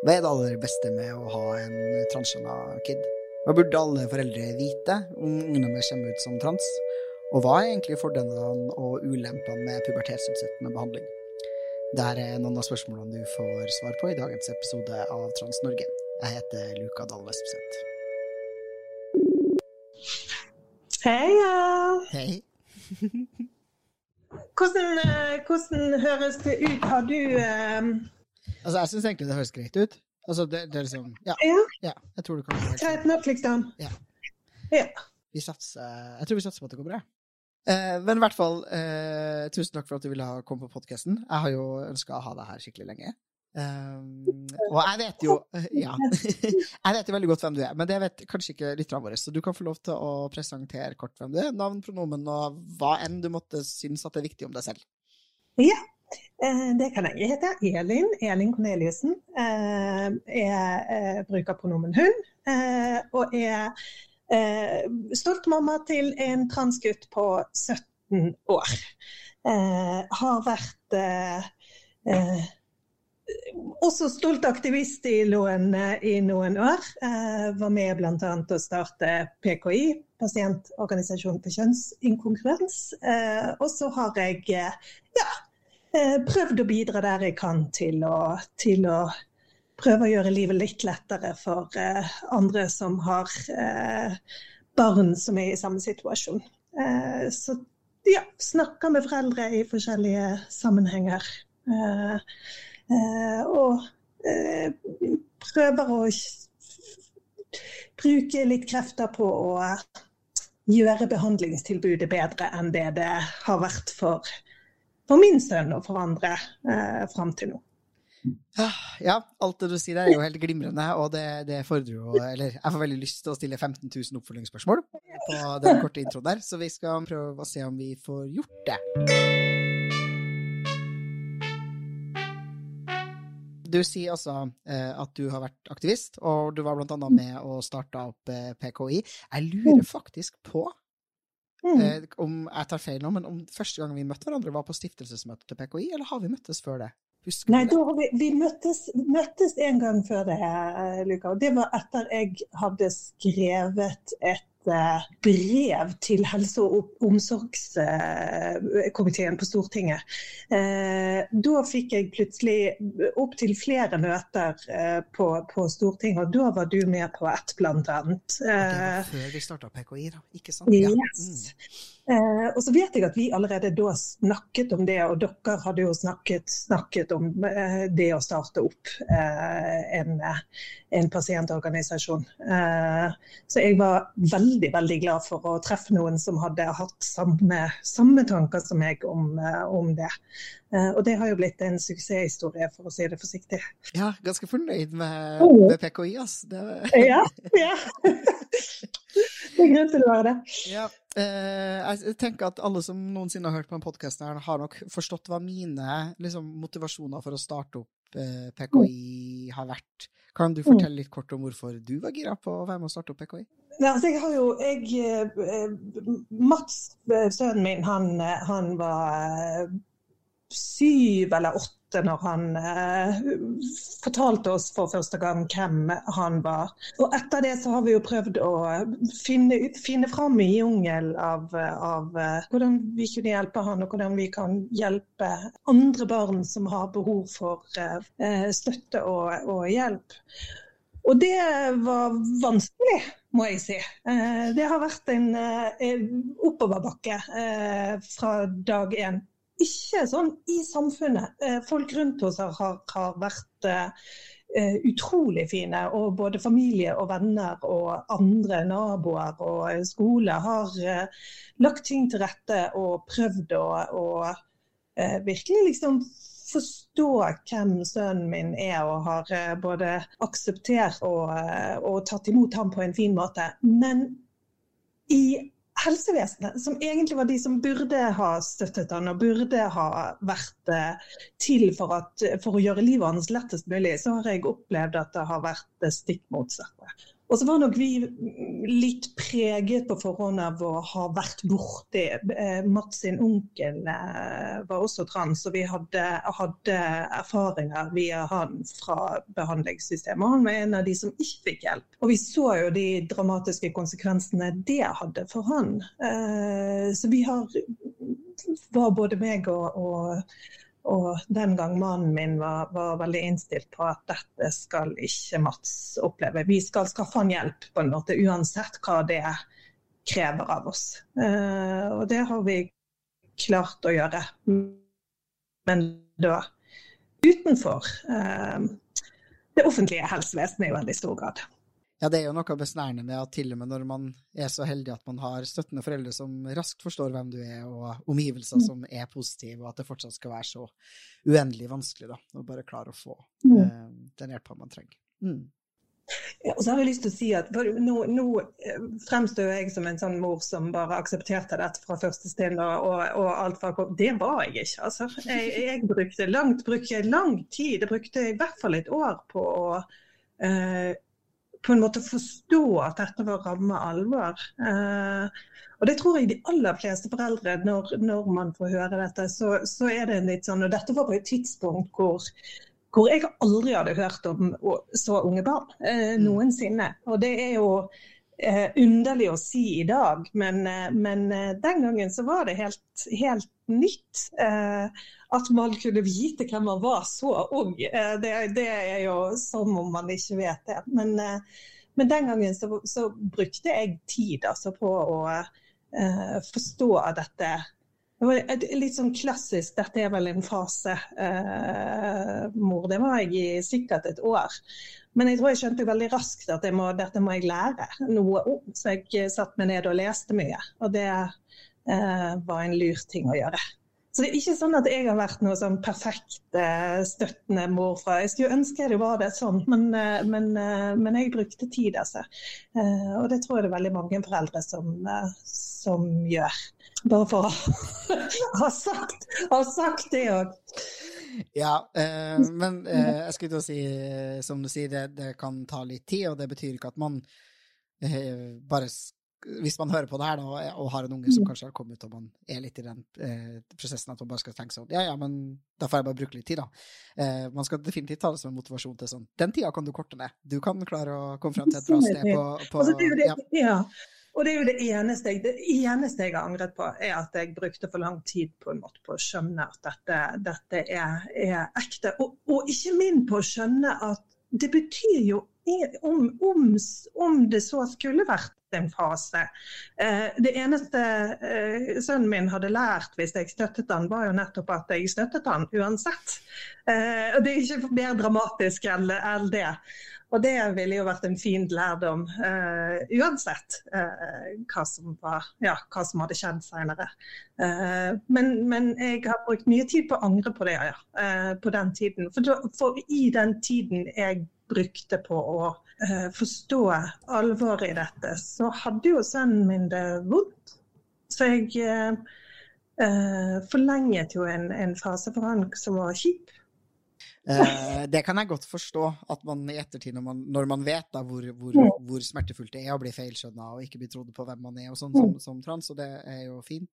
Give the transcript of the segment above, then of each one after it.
Hva er det aller beste med å ha en transkjønna kid? Hva burde alle foreldre vite om deres kommer ut som trans? Og hva er egentlig fordelene og ulempene med pubertetsutsettende behandling? Dette er noen av spørsmålene du får svar på i dagens episode av Trans-Norge. Jeg heter Luka Dahl Vespseth. Heia! Hei. Hvordan, eh, hvordan høres det ut? Har du eh, Altså, jeg syns egentlig det høres greit ut. Altså, det, det er liksom ja, Ja, ja, jeg tror det kan Ta et nok, liksom? Ja. Ja. Vi satser Jeg tror vi satser på at det går bra. Eh, men i hvert fall, eh, tusen takk for at du ville ha komme på podkasten. Jeg har jo ønska å ha deg her skikkelig lenge. Um, og jeg vet jo Ja. jeg vet jo veldig godt hvem du er, men det vet kanskje ikke lytterne våre. Så du kan få lov til å presentere kort hvem du er. Navn, pronomen og hva enn du måtte synes at er viktig om deg selv. ja. Eh, det kan jeg. Jeg heter Elin. Elin Corneliussen. Eh, jeg eh, bruker pronomen hun. Og er stolt mamma til en transgutt på 17 år. Har vært også stolt aktivist i noen, i noen år. Var med bl.a. å starte PKI, Pasientorganisasjonen for kjønnsinkongruens. Eh, og så har jeg ja, prøvd å bidra der jeg kan til å, til å prøve å gjøre livet litt lettere for eh, andre som har eh, barn som er i samme situasjon. Eh, så ja, snakker med foreldre i forskjellige sammenhenger. Eh, Eh, og eh, prøver å bruke litt krefter på å gjøre behandlingstilbudet bedre enn det det har vært for, for min sønn og for andre eh, fram til nå. Ja, alt det du sier der er jo helt glimrende, og det, det fordrer jo Eller jeg får veldig lyst til å stille 15 000 oppfølgingsspørsmål på den korte introen der, så vi skal prøve å se om vi får gjort det. Du sier altså eh, at du har vært aktivist, og du var annet med og starta opp eh, PKI. Jeg lurer faktisk på, eh, om jeg tar feil nå, men om første gang vi møtte hverandre var på stiftelsesmøtet til PKI, eller har vi møttes før det? Husker Nei, det? vi, vi møttes, møttes en gang før det, eh, Luka. Og det var etter jeg hadde skrevet et brev til helse- og omsorgskomiteen på Stortinget. Eh, Da fikk jeg plutselig opptil flere møter eh, på, på Stortinget, og da var du med på ett, blant annet. Ok, det Eh, var før vi starta PKI, da. Ikke sant? Ja. Yes. Eh, og så vet jeg at vi allerede da snakket om det, og dere hadde jo snakket, snakket om eh, det å starte opp eh, en, en pasientorganisasjon. Eh, så jeg var veldig, veldig glad for å treffe noen som hadde hatt samme, samme tanker som meg om, eh, om det. Eh, og det har jo blitt en suksesshistorie, for å si det forsiktig. Ja, ganske fornøyd med, med PKI, altså. Det, Ja, ja. det er grunn til å være det. Ja, jeg tenker at alle som noensinne har hørt på en podkasten, har nok forstått hva mine liksom, motivasjoner for å starte opp eh, PKI har vært. Kan du fortelle litt kort om hvorfor du var gira på å være med å starte opp PKI? Nei, altså jeg har jo jeg, eh, Mats, eh, sønnen min, han, eh, han var eh, syv eller åtte når han eh, fortalte oss for første gang hvem han var. Og etter det så har vi jo prøvd å finne, finne fram i jungel av, av eh, hvordan vi kunne hjelpe han, og hvordan vi kan hjelpe andre barn som har behov for eh, støtte og, og hjelp. Og det var vanskelig, må jeg si. Eh, Det har vært en eh, oppoverbakke fra dag én. Ikke sånn i samfunnet. Eh, Folk rundt oss har, har, vært eh, eh, utrolig fine. Og både familie og venner og andre naboer og skole har lagt ting til rette og prøvd å, eh, virkelig liksom forstå hvem sønnen min er, og har både akseptert og, og tatt imot ham på en fin måte. Men i helsevesenet, som egentlig var de som burde ha støttet han og burde ha vært eh, til for, at, for å gjøre livet hans lettest mulig, så har jeg opplevd at det har vært det stikk motsatte. Og så var nok vi litt preget på forhånd av å ha vært borti eh, Mats sin onkel eh, var også trans, og vi hadde, hadde, erfaringer via han fra behandlingssystemet. Han var en av de som ikke fikk hjelp. Og vi så jo de dramatiske konsekvensene det hadde for han. Eh, så vi har var både meg og, og og den gang mannen min var, var, veldig innstilt på at dette skal ikke Mats oppleve. Vi skal skaffe han hjelp på en måte, uansett hva det krever av oss. Uh, og det har vi klart å gjøre. Men da utenfor uh, det offentlige helsevesenet i veldig stor grad. Ja, det er jo noe besnærende med at til og med når man er så heldig at man har støttende foreldre som raskt forstår hvem du er, og omgivelser mm. som er positive, og at det fortsatt skal være så uendelig vanskelig da, å bare klare å få mm. uh, den hjelpa man trenger. Mm. Ja, og så har jeg lyst til å si at Nå, nå eh, fremstår jeg som en sånn mor som bare aksepterte dette fra første stund. Og, og, alt fra, Det var jeg ikke. altså. Jeg, jeg brukte langt, brukte lang tid. Jeg brukte i hvert fall et år på å uh, på en måte forstå at dette var ramme alvor. Eh, og det tror jeg de aller fleste foreldre, når, når man får høre dette, så, så, er det en litt sånn Og dette var på et tidspunkt hvor, hvor jeg aldri hadde hørt om så unge barn eh, mm. noensinne. Og det er jo underlig å si i dag, men, eh, men eh, den gangen så var det helt, helt nytt. Eh, at man kunne vite hvem man var så ung. Eh, det, det, er jo som om man ikke vet det. Men, eh, men den gangen så, så, brukte jeg tid altså, på å forstå dette. Det var litt sånn klassisk 'dette er vel en fase', eh, mor. Det var jeg i sikkert et år. Men jeg tror jeg skjønte veldig raskt at må, dette må jeg lære noe om. Så jeg satte meg ned og leste mye. Og det eh, var en lur ting å gjøre. Så det er ikke sånn at jeg har vært noe sånn perfekt eh, støttende morfra. Jeg skulle ønske det var det sånn, men, eh, men, eh, men, jeg brukte tid, altså. Og det tror jeg det er veldig mange foreldre som, som gjør. Bare for å ha sagt, ha sagt det òg. Ja, eh, men eh, jeg skulle til å si, som du sier, det, det, kan ta litt tid, og det betyr ikke at man eh, bare hvis man hører på det her da, og har en unge som kanskje har kommet og man er litt i den eh, prosessen at man bare skal tenke sånn Ja, ja, men da får jeg bare bruke litt tid, da. Eh, man skal definitivt ta det som en motivasjon til sånn Den tida kan du korte ned. Du kan klare å komme frem til et bra sted på, på altså, det ja. ja. Og det er jo det eneste, jeg, det eneste jeg har angret på, er at jeg brukte for lang tid på en måte på å skjønne at dette, dette er, er, ekte. Og, og ikke min på å skjønne at det betyr jo om, om, om det så skulle vært en fase. Eh, det eneste eh, sønnen min hadde lært hvis jeg støttet han, var jo nettopp at jeg støttet han uansett. Eh, det er ikke mer dramatisk enn det. Og det ville jo vært en fin lærdom uh, uansett uh, hva, som var, ja, hva, som hadde skjedd senere. Uh, men, men, jeg har brukt mye tid på å angre på det, ja, på den tiden. For, for, i den tiden jeg brukte på å forstå alvoret i dette, så hadde jo sønnen min det vondt. Så jeg forlenget jo en, en fase for han som var kjip. Eh, det kan jeg godt forstå, at man i ettertid, når man, når man vet da hvor, hvor, mm. hvor, smertefullt det er å bli feilskjønna og ikke bli trodd på hvem man er, og sånn som, mm. som, trans, og det er jo fint.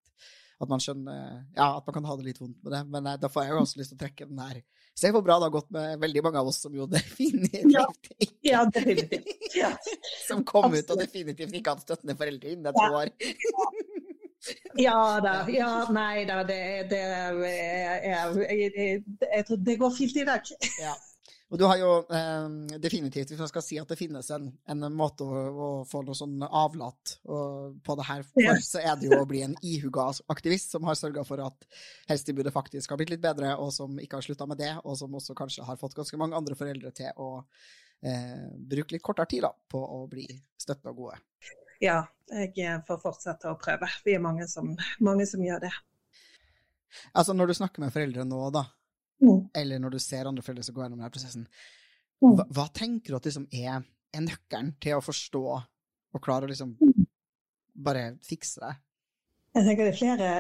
At man skjønner Ja, at man kan ha det litt vondt med det. Men eh, da får jeg jo også lyst til å trekke den her. Se hvor bra det har gått med veldig mange av oss som jo definitivt ja. ikke ja, definitivt. Ja. Som kom Absolutt. ut og definitivt ikke hadde støttende foreldre innen et år. Ja da. Ja, nei da. Det, det, tror det går fint i dag. Ja. Og du har jo eh, definitivt, hvis man skal si at det finnes en, en måte å, å, få noe sånn avlat på det her for, så er det jo å bli en ihuga aktivist som har sørga for at helsetilbudet faktisk har blitt litt bedre, og som ikke har slutta med det, og som også kanskje har fått ganske mange andre foreldre til å eh, bruke litt kortere tid da, på å bli støtta og gode ja, jeg får fortsette å prøve. Vi er mange som, mange som gjør det. Altså Når du snakker med foreldre nå, da, mm. eller når du ser andre foreldre som går gjennom denne prosessen, mm. hva, hva, tenker du at liksom er, er, nøkkelen til å forstå og klare å liksom mm. bare fikse det? Jeg tenker det er flere,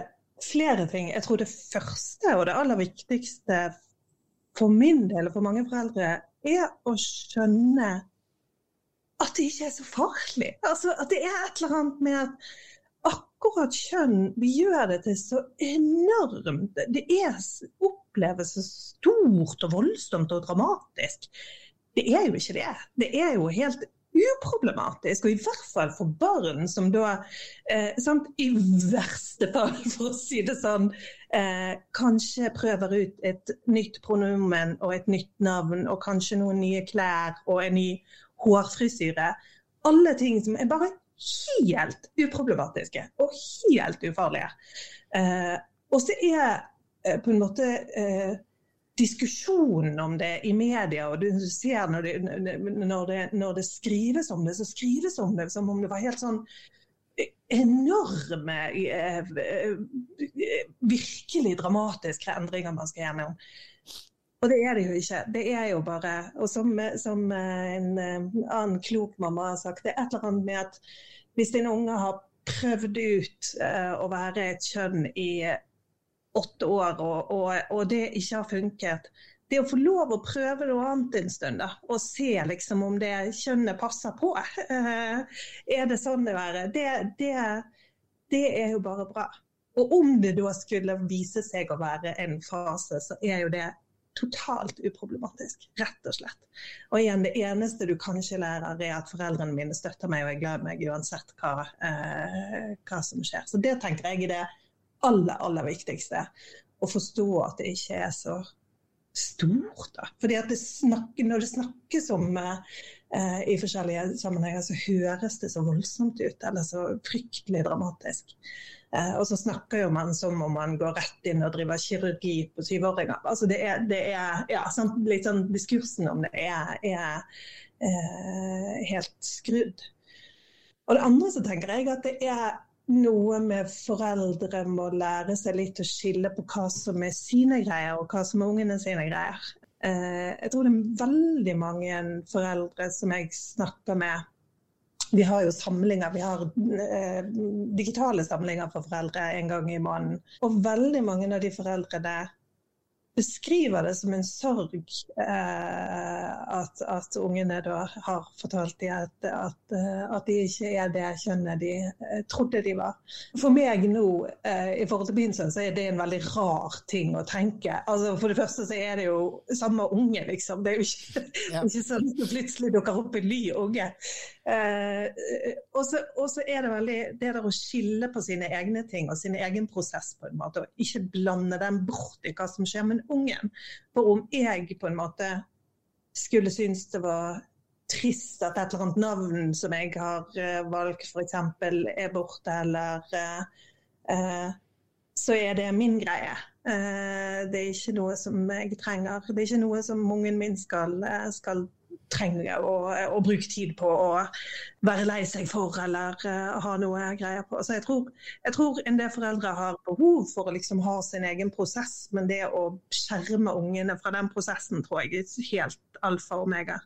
flere ting. Jeg tror det første og det aller viktigste for min del og for mange foreldre er å skjønne at det ikke er så farlig. Altså, at det er et eller annet med at akkurat kjønn vi gjør det til så enormt Det er, oppleves så stort og voldsomt og dramatisk. Det er jo ikke det. Det er jo helt uproblematisk, og i hvert fall for barn som da eh, sant, I verste fall, for å si det sånn, eh, kanskje prøver ut et nytt pronomen og et nytt navn, og kanskje noen nye klær og en ny hårfrisyre. Alle ting som er bare helt uproblematiske og helt ufarlige. Eh, og så er på en måte eh, diskusjonen om det i media, og du ser når det, når, det, når det, skrives om det, så skrives om det som om det var helt sånn enorme, virkelig dramatiske endringer man skal gjennom. Og det er det jo ikke. Det er jo bare Og som, som en annen klok mamma har sagt, det er et eller annet med at hvis din unge har prøvd ut å være et kjønn i åtte år, og, og, og, det ikke har funket. Det å få lov å prøve noe annet en stund, da, og se liksom om det kjønnet passer på. Uh, er det sånn det være? Det, det, det, er jo bare bra. Og om det da skulle vise seg å være en fase, så er jo det totalt uproblematisk. Rett og slett. Og igjen, det eneste du kanskje lærer, er at foreldrene mine støtter meg og er glad i meg uansett hva, uh, hva som skjer. Så det tenker jeg er det aller, aller viktigste. Å forstå at det ikke er så stort. Da. Fordi at det snakker, Når det snakkes om eh, i forskjellige sammenhenger, så høres det så voldsomt ut, eller så fryktelig dramatisk. Eh, og så snakker jo man som om man går rett inn og driver kirurgi på syvåringer. Altså det er, det er ja, sånn, litt sånn Diskursen om det er, er eh, helt skrudd. Og det andre så tenker jeg at det er noe med foreldre må lære seg litt å skille på hva som er sine greier, og hva som er ungene sine greier. Eh, jeg tror det er veldig mange foreldre som jeg snakker med. Vi har jo samlinger, vi har eh, digitale samlinger for foreldre en gang i måneden. Og veldig mange av de foreldrene beskriver det som en sorg eh, at, at, ungene da har fortalt dem at, at, eh, at, de ikke er det kjønnet de eh, trodde de var. For meg nå, eh, i forhold til min sønn, så er det en veldig rar ting å tenke. Altså, for det første så er det jo samme unge, liksom. Det er jo ikke, ja. ikke sånn at det plutselig dukker opp en ny unge. Eh, og så er det veldig det der å skille på sine egne ting og sin egen prosess på en måte, og ikke blande den bort i hva som skjer med ungen. For om jeg på en måte skulle synes det var trist at et eller annet navn som jeg har uh, valgt f.eks. er borte, eller uh, uh, så er det min greie. det er ikke noe som jeg trenger. Det er ikke noe som ungen min skal, skal trenger å, å, bruke tid på å være lei seg for eller uh, ha noe greier på. Så jeg tror, jeg tror, en del foreldre har behov for å liksom ha sin egen prosess, men det å skjerme ungene fra den prosessen tror jeg er helt alfa og omega.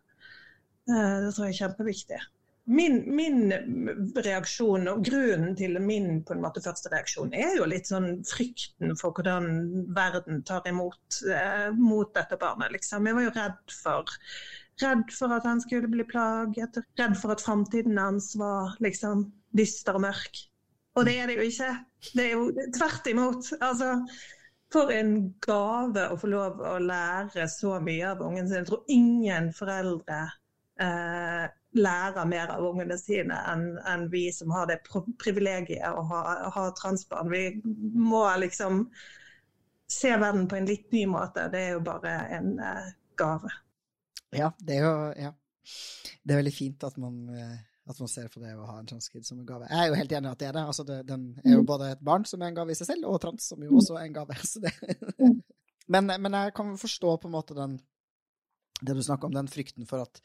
Uh, det tror jeg er kjempeviktig. Min, min, reaksjon og grunnen til min på en måte første reaksjon er jo litt sånn frykten for hvordan verden tar imot uh, mot dette barnet. Liksom. Jeg var jo redd for Redd for at han skulle bli plaget, redd for at framtiden hans var liksom dyster og mørk. Og det er det jo ikke. Det er jo tvert imot. Altså, for en gave å få lov å lære så mye av ungen sin. Jeg tror ingen foreldre eh, lærer mer av ungene sine enn en vi som har det privilegiet å ha, ha transbarn. Vi må liksom se verden på en litt ny måte. Det er jo bare en eh, gave. Ja, det er jo ja. Det er veldig fint at man, eh, at man ser på det å ha en transkid som en gave. Jeg er jo helt enig i at det er det. Altså det, den er jo mm. både et barn som er en gave i seg selv, og trans som jo mm. også er en gave. Mm. men, men, jeg kan forstå på en måte den, det du snakker om, den frykten for at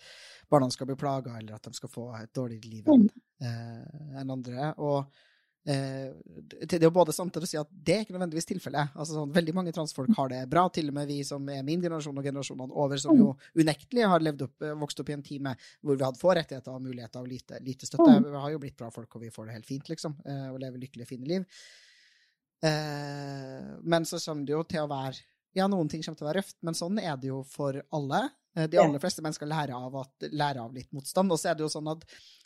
barna skal bli plaga, eller at de skal få et dårligere liv enn eh, andre. Og det er jo både sant å si at det er ikke nødvendigvis tilfellet. Altså, sånn, veldig mange transfolk har det bra, til og med vi som er min generasjon og generasjonene over, som jo unektelig har levd opp, vokst opp i en time hvor vi hadde få rettigheter og muligheter og lite, lite støtte. Vi har jo blitt bra folk, og vi får det helt fint, liksom, og lever lykkelige, fine liv. Men så kommer det jo til å være ja, noen ting kommer til å være røft, men sånn er det jo for alle. De aller fleste mennesker lærer av, at, lærer av litt motstand. Og så er det jo sånn at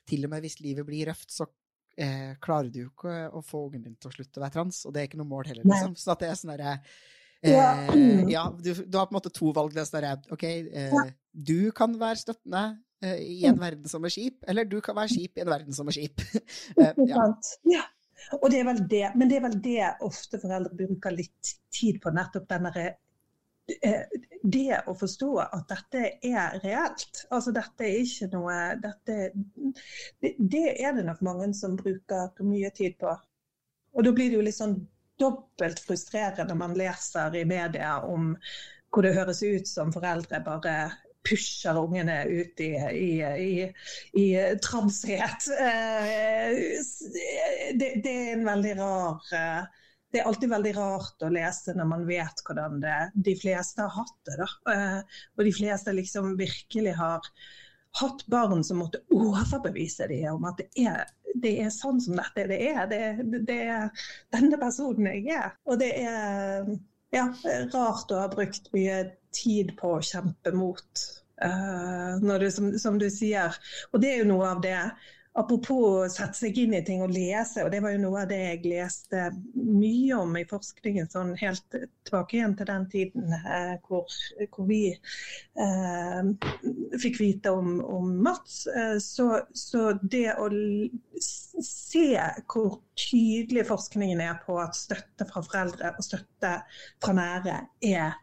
til og med hvis livet blir røft, så eh, klarer du jo ikke å få ungen din til å slutte å være trans. Og det er ikke noe mål heller, liksom. Så det er sånn derre eh, Ja, du, du, har på en måte to valg. Det er sånn derre OK, eh, du kan være støttende eh, i en verden som er skip, eller du kan være skip i en verden som er skip. Eh, ja. ja. Og det er vel det, men det er vel det ofte foreldre bruker litt tid på, nettopp den derre det å forstå at dette er reelt. Altså dette er ikke noe dette, det, det, er det nok mange som bruker mye tid på. Og da blir det jo litt sånn dobbelt frustrerende når man leser i media om hvor det høres ut som foreldre bare pusher ungene ut i, i, i, i transhet. Det, det, er en veldig rar det er alltid veldig rart å lese når man vet hvordan det, de fleste har hatt det. Da. Eh, og de fleste liksom virkelig har hatt barn som måtte overbevise dem om at det er, det er sånn som dette det er. Det, det, er denne personen jeg er. Og det er ja, rart å ha brukt mye tid på å kjempe mot. Uh, det, som, som, du sier. Og det er jo noe av det Apropos å sette seg inn i ting og lese, og det var jo noe av det jeg leste mye om i forskningen, sånn helt tilbake igjen til den tiden eh, hvor, hvor, vi eh, fikk vite om, om Mats. Eh, så, så, det å se hvor tydelig forskningen er på at støtte fra foreldre og støtte fra nære er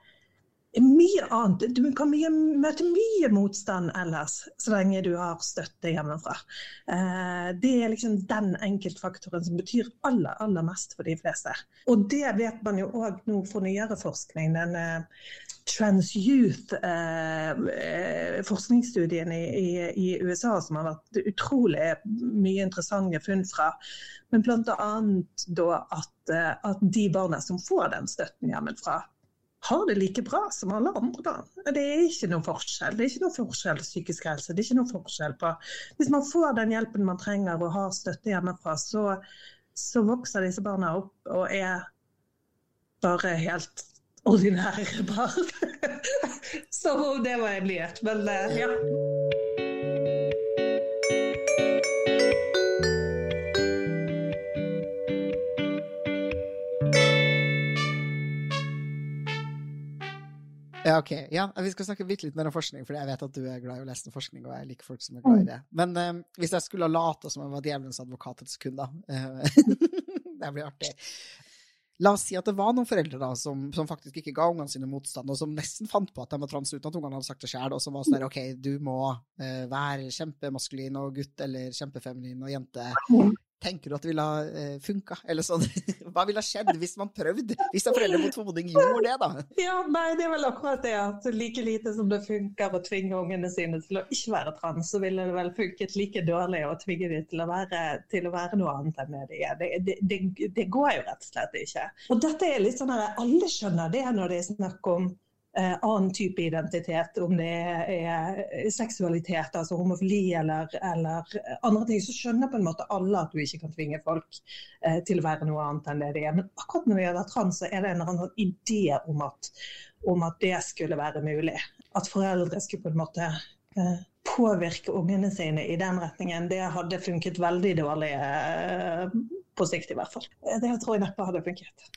mye annet. Du kan mye, møte mye motstand ellers, så lenge du har støtte hjemmefra. Eh, det er liksom den enkeltfaktoren som betyr aller, aller mest for de fleste. Og det vet man jo òg nå for nyere forskning. den eh, Trans Youth-forskningsstudien eh, i, i, i, USA som har vært utrolig mye interessante funn fra. Men bl.a. da at, at de barna som får den støtten hjemmefra, har det like bra som alle andre. Det er ikke noen forskjell. Det er ikke noen forskjell psykisk helse. Det er ikke noen forskjell på Hvis man får den hjelpen man trenger og har støtte hjemmefra, så, så vokser disse barna opp og er bare helt ordinære barn. Som om det var en nyhet. Men eh, ja. Ja, ok. Ja, vi skal snakke litt mer om forskning, for jeg vet at du er glad i å lese forskning, og jeg liker folk som er glad i mm. det. Men um, hvis jeg skulle ha late som jeg var djevelens advokat et sekund, da uh, Det blir artig. La oss si at det var noen foreldre da, som, som faktisk ikke ga ungene sine motstand, og som nesten fant på at de var trans uten at ungene hadde sagt det sjøl, og som var sånn der OK, du må uh, være kjempemaskulin og gutt, eller kjempefeminin og jente. Tenker du at det ville ha eh, funka? Eller sånn, hva ville ha skjedd hvis man prøvde? Hvis en forelder mot formodning gjorde det, da? Ja, nei, det er vel akkurat det at like lite som det funker å tvinge ungene sine til å ikke være trans, så ville det vel funket like dårlig å tvinge dem til å være, til å være noe annet enn det de er. Det, det, det, det, går jo rett og slett ikke. Og dette er litt sånn at alle skjønner det når det er snakk om annen type identitet, om det er seksualitet, altså homofili eller, eller, andre ting, så skjønner på en måte alle at du ikke kan tvinge folk eh, til å være noe annet enn det de er. Men akkurat når det gjelder trans, så er det en eller annen idé om at, om at det skulle være mulig. At foreldre skulle på en måte eh, påvirke ungene sine i den retningen, det hadde funket veldig dårlig eh, på sikt i hvert fall. Det tror jeg neppe hadde funket.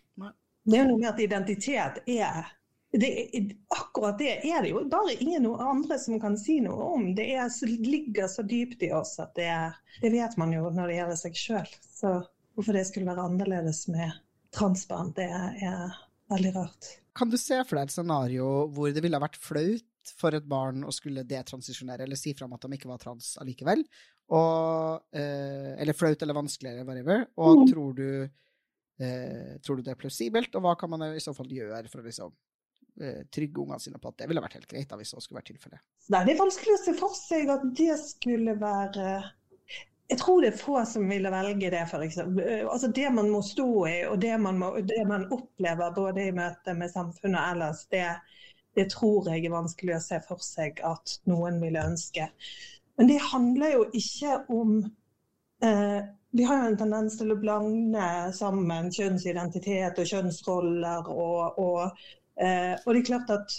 Det er jo noe med at identitet er det, akkurat det er det jo bare ingen andre som kan si noe om. Det er, ligger så dypt i oss at det, det vet man jo når det gjelder seg sjøl. Så hvorfor det skulle være annerledes med transbarn, det er veldig rart. Kan du se for deg et scenario hvor det ville vært flaut for et barn å skulle detransisjonere eller si fra om at de ikke var trans allikevel? Og, eh, eller flaut eller vanskelig eller whatever. Og mm. tror, du, eh, tror du det er plausibelt, og hva kan man i så fall gjøre for å liksom trygge ungene sine på at det ville vært helt greit da, hvis det skulle vært tilfellet. Det er vanskelig å se for seg at det skulle være jeg tror det er få som ville velge det. For eksempel. altså det man må stå i, og det man, må, det man opplever både i møte med samfunnet og ellers, det, det, tror jeg er vanskelig å se for seg at noen ville ønske. Men det handler jo ikke om eh, Vi har jo en tendens til å blande sammen kjønnsidentitet og kjønnsroller. Og, og, eh, og det er klart at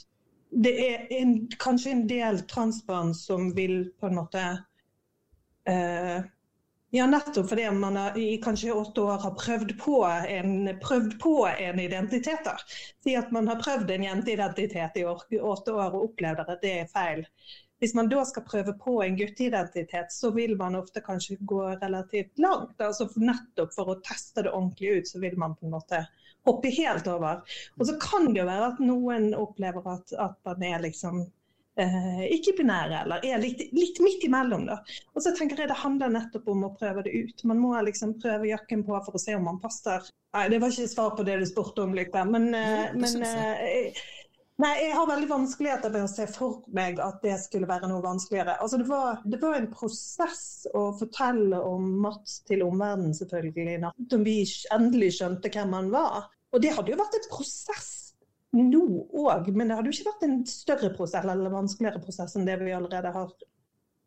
det er en, kanskje en del transbarn som vil på en måte eh, ja, nettopp fordi man har, i kanskje åtte år har prøvd på en, prøvd på en identitet. da. Si at man har prøvd en jenteidentitet i åtte år og opplevd at det er feil. Hvis man da skal prøve på en gutteidentitet, så vil man ofte kanskje gå relativt langt. altså Nettopp for å teste det ordentlig ut, så vil man på en måte hoppe helt over. Og så kan det jo være at noen opplever at, at man er liksom eh, ikke-binære, eller er litt, litt, midt imellom. Da. Og så tenker jeg Det handler nettopp om å prøve det ut. Man må liksom prøve jakken på for å se om man passer. Nei, Det var ikke svar på det du spurte om, Lykke, men, eh, men eh, Nei, jeg har veldig vanskeligheter med å se for meg at det skulle være noe vanskeligere. Altså, det, var, det var en prosess å fortelle om Mats til omverdenen, selvfølgelig, når vi endelig skjønte hvem han var. Og det hadde jo vært et prosess nå òg, men det hadde jo ikke vært en større prosess eller vanskeligere prosess enn det vi allerede har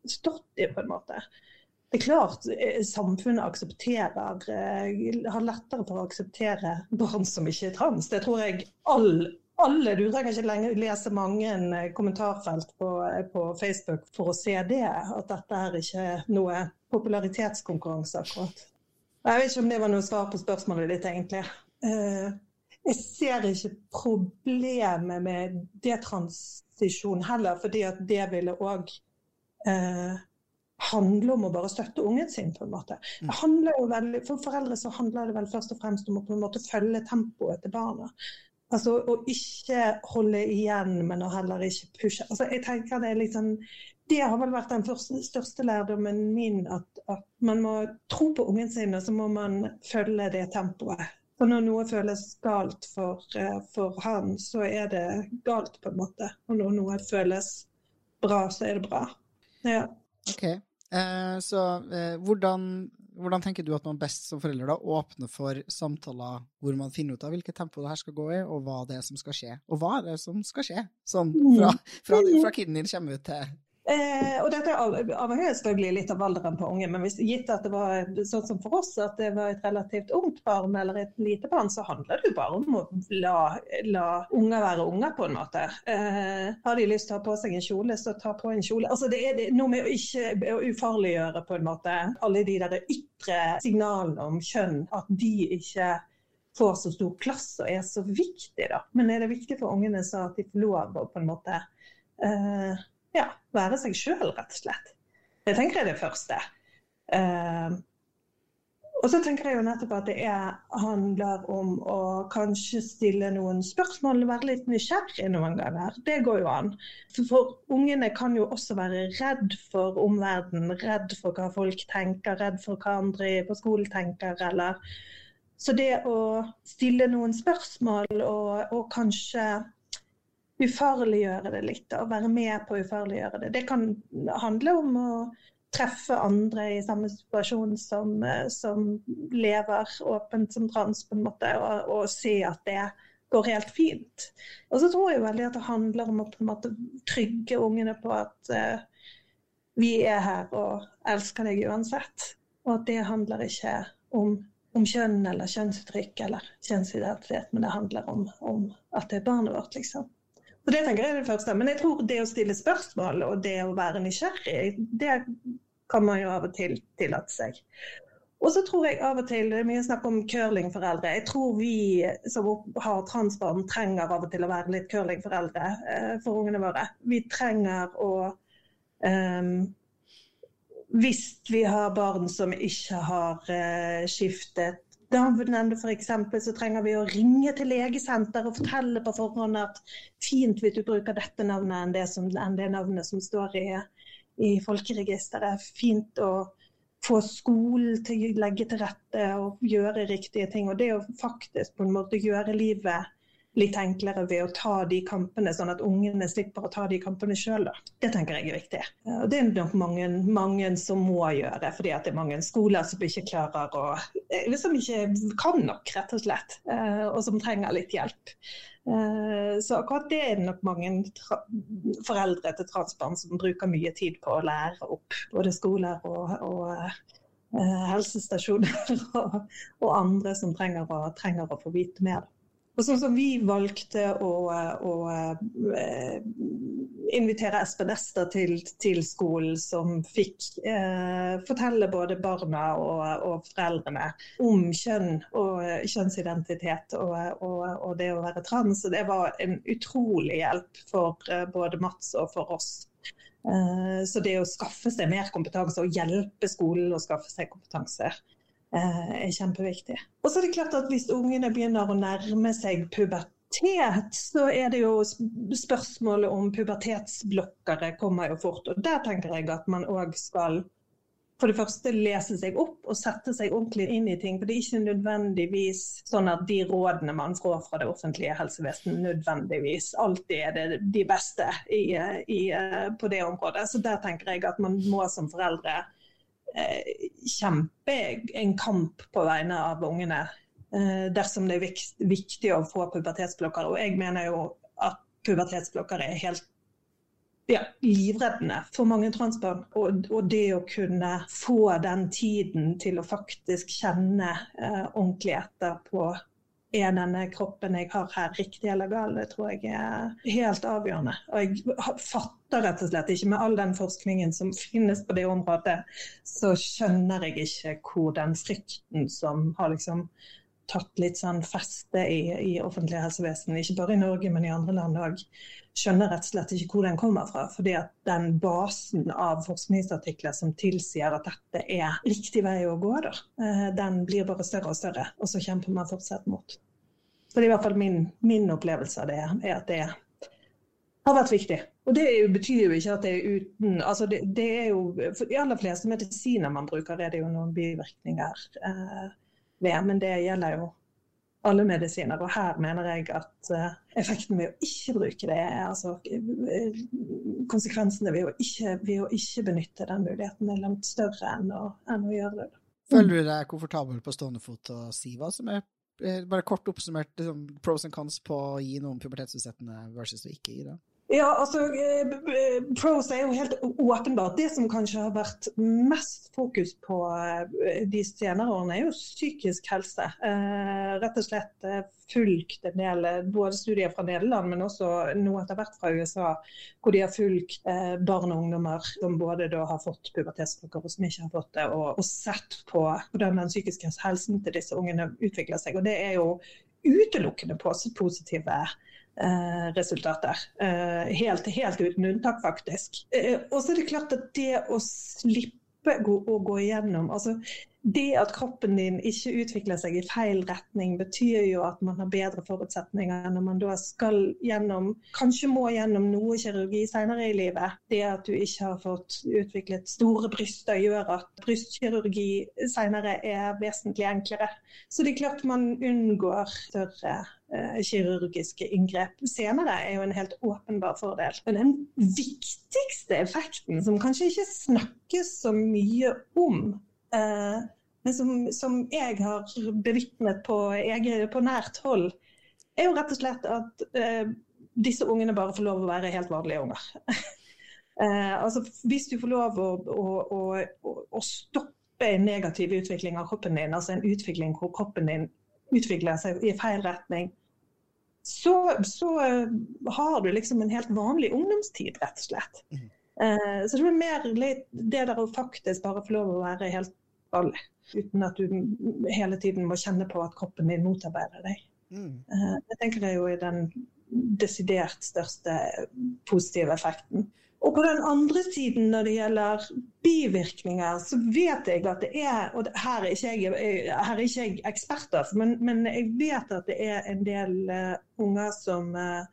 stått i, på en måte. Det er klart eh, samfunnet aksepterer, eh, har lettere for å akseptere barn som ikke er trans. Det tror jeg all, alle Du trenger ikke lenger lese mange eh, kommentarfelt på, på, Facebook for å se det, at dette er ikke noe popularitetskonkurranse akkurat. Jeg vet ikke om det var noe svar på spørsmålet ditt, egentlig jeg ser ikke problemet med detransisjon heller, fordi at det ville òg eh, handle om å bare støtte ungen sin. på en måte. Veldig, For foreldre så handler det vel først og fremst om å på en måte følge tempoet til barna. Altså Å ikke holde igjen, men å heller ikke pushe. Altså jeg tenker Det er sånn, det har vel vært den største lærdommen min, at, at man må tro på ungen sin, og så må man følge det tempoet for når noe føles galt for, eh, for, han, så er det galt, på en måte. Og når noe føles bra, så er det bra. Ja. Ok, eh, Så eh, hvordan, hvordan, tenker du at man best som forelder da åpner for samtaler hvor man finner ut av hvilket tempo det her skal gå i, og hva det er som skal skje? Og hva er det som skal skje? Sånn fra, fra, fra kiden din kommer ut til Eh, og dette avhenger selvfølgelig litt av alderen på unge, men hvis gitt at det var sånn som for oss, at det var et relativt ungt barn eller et lite barn, så handler det jo bare om å la, la unger være unger, på en måte. Eh, har de lyst til å ha på seg en kjole, så ta på en kjole. Altså, det er noe med å ikke å ufarliggjøre på en måte alle de der ytre signalene om kjønn, at de ikke får så stor plass og er så viktig, da. Men er det viktig for ungene så at de får lov å på en måte eh, ja, være seg sjøl, rett og slett. Det tenker jeg er det første. Uh, og så tenker jeg jo nettopp at det er, handler om å kanskje stille noen spørsmål, være litt nysgjerrig noen ganger. Det går jo an. For, for ungene kan jo også være redd for omverdenen, redd for hva folk tenker, redd for hva andre på skolen tenker, eller Så det å stille noen spørsmål og, og kanskje ufarliggjøre det litt, og være med på å ufarliggjøre det. Det kan handle om å treffe andre i samme situasjon som, eh, som lever åpent som trans, på en måte, og, og se at det går helt fint. Og så tror jeg veldig at det handler om å på en måte trygge ungene på at uh, vi er her og elsker deg uansett. Og at det handler ikke om, om kjønn eller kjønnsuttrykk eller kjønnsidentitet, men det handler om, om at det er barnet vårt, liksom. Så Det tenker jeg er det første. Men jeg tror det å stille spørsmål og det å være nysgjerrig, det kan man jo av og til tillate seg. Og så tror jeg av og til, Det er mye snakk om curlingforeldre. Jeg tror vi som har transbarn trenger av og til å være litt curlingforeldre eh, for ungene våre. Vi trenger å um, Hvis vi har barn som ikke har uh, skiftet navnene f.eks., så trenger vi å ringe til legesenter og fortelle på forhånd at fint hvis du bruker dette navnet enn det, som, enn det navnet som står i, i folkeregisteret. Fint å få skolen til å legge til rette og gjøre riktige ting. Og det å faktisk på en måte gjøre livet litt enklere ved å ta de kampene, sånn at ungene slipper å ta de kampene sjøl. Det tenker jeg er viktig. Og det er nok mange, mange som må gjøre, fordi det er mange skoler som ikke klarer å Som ikke kan nok, rett og slett, og som trenger litt hjelp. Så akkurat det er det nok mange foreldre til transbarn som bruker mye tid på å lære opp. Både skoler og, og helsestasjoner og, og, andre som trenger å, trenger å få vite mer. Og sånn som vi valgte å, å å invitere Espen Ester til, til, skolen, som fikk eh, fortelle både barna og, og, foreldrene om kjønn og kjønnsidentitet og, og, det å være trans. Og det var en utrolig hjelp for uh, både Mats og for oss. Så det å skaffe seg mer kompetanse og hjelpe skolen å skaffe seg kompetanse, Eh, er kjempeviktig. Og så er det klart at Hvis ungene begynner å nærme seg pubertet, så er det jo spørsmålet om pubertetsblokkere kommer jo fort. Og Der tenker jeg at man òg skal for det første lese seg opp og sette seg ordentlig inn i ting. For det er ikke nødvendigvis sånn at de rådene man får fra det offentlige helsevesenet nødvendigvis alltid er det de beste i, i, på det området. Så der tenker jeg at man må som foreldre Eh, kjempe en kamp på vegne av ungene eh, dersom det er viktig å få pubertetsblokker. Og jeg mener jo at pubertetsblokker er helt ja, livreddende for mange transbarn. Og, og, det å kunne få den tiden til å faktisk kjenne eh, ordentlig etter på er denne kroppen jeg har her, riktig eller gal? Det tror jeg er helt avgjørende. Og jeg fatter rett og slett ikke, med all den forskningen som finnes på det området, så skjønner jeg ikke hvor den frykten som har liksom tatt litt sånn feste i, i offentlig helsevesen, ikke bare i Norge, men i andre land òg, skjønner rett og slett ikke hvor den kommer fra. fordi at den basen av forskningsartikler som tilsier at dette er riktig vei å gå, da, eh, den blir bare større og større. Og så kjemper man fortsatt mot. Så det er i hvert fall min, min opplevelse av det, er at det har vært viktig. Og det betyr jo ikke at det er uten altså det, det, er jo, For de aller fleste medisiner man bruker, er det jo noen bivirkninger eh, ved. Men det gjelder jo alle medisiner. Og her mener jeg at eh, effekten ved å ikke bruke det, altså eh, konsekvensene ved å, ikke, ved å ikke benytte den muligheten er langt større enn å, enn å gjøre det. Føler du deg komfortabel på stående fot og si hva som er Eh, bare kort oppsummert liksom, pros and cons på å gi noen pubertetsutsettende versus å ikke gi det? Ja, altså, eh, Pros er jo helt åpenbart. Det som kanskje har vært mest fokus på eh, de senere årene, er jo psykisk helse. Eh, rett og slett fulgt en del både studier fra Nederland, men også noe etter hvert fra USA, hvor de har fulgt barn og ungdommer som både har fått pubertetsklokker og som ikke har fått det, og, sett på hvordan den psykiske helsen til disse ungene utvikler seg. Og det er jo utelukkende positive resultater. Eh, helt, helt, uten unntak, faktisk. Eh, og så er det klart at det å slippe å gå igjennom altså det at kroppen din ikke utvikler seg i feil retning, betyr jo at man har bedre forutsetninger når man da skal gjennom Kanskje må gjennom noe kirurgi senere i livet. Det at du ikke har fått utviklet store bryster, gjør at brystkirurgi senere er vesentlig enklere. Så det er klart man unngår større eh, kirurgiske inngrep senere, er jo en helt åpenbar fordel. Men den viktigste effekten, som kanskje ikke snakkes så mye om, Eh, men som, som, jeg har bevitnet på, på, nært hold, er jo rett og slett at uh, disse ungene bare får lov å være helt vanlige unger. eh, altså, hvis du får lov å, å, å, å, stoppe en negativ utvikling av kroppen din, altså en utvikling hvor kroppen din utvikler seg i feil retning, så, så uh, har du liksom en helt vanlig ungdomstid, rett og slett. Mm. så det er mer det der å faktisk bare få lov å være helt vanlig uten at du hele tiden må kjenne på at kroppen din motarbeider deg. Mm. Eh, jeg tenker det er jo den desidert største positive effekten. Og på den andre siden, når det gjelder bivirkninger, så vet jeg at det er Og her er ikke jeg, her er ikke jeg ekspert, men, men, jeg vet at det er en del uh, unger som uh,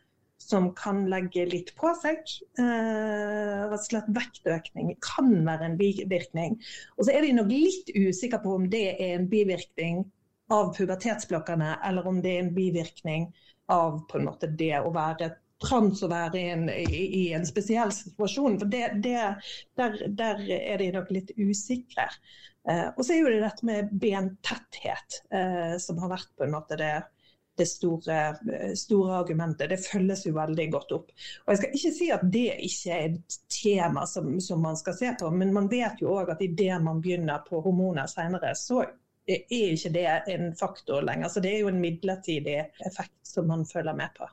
som kan legge litt på seg. Uh, rett og slett vektøkning kan være en bivirkning. Og så er vi nok litt usikre på om det er en bivirkning av pubertetsblokkene, eller om det er en bivirkning av på en måte det å være trans å være i en, i, i en spesiell situasjon. For det, det, der, der, er de nok litt usikre. Eh, og så er jo det dette med bentetthet eh, som har vært på en måte det, det store, store, argumentet. Det følges jo veldig godt opp. Og Jeg skal ikke si at det ikke er et tema som, som man skal se på, men man vet jo òg at idet man begynner på hormoner senere, så er ikke det en faktor lenger. Så det er jo en midlertidig effekt som man følger med på.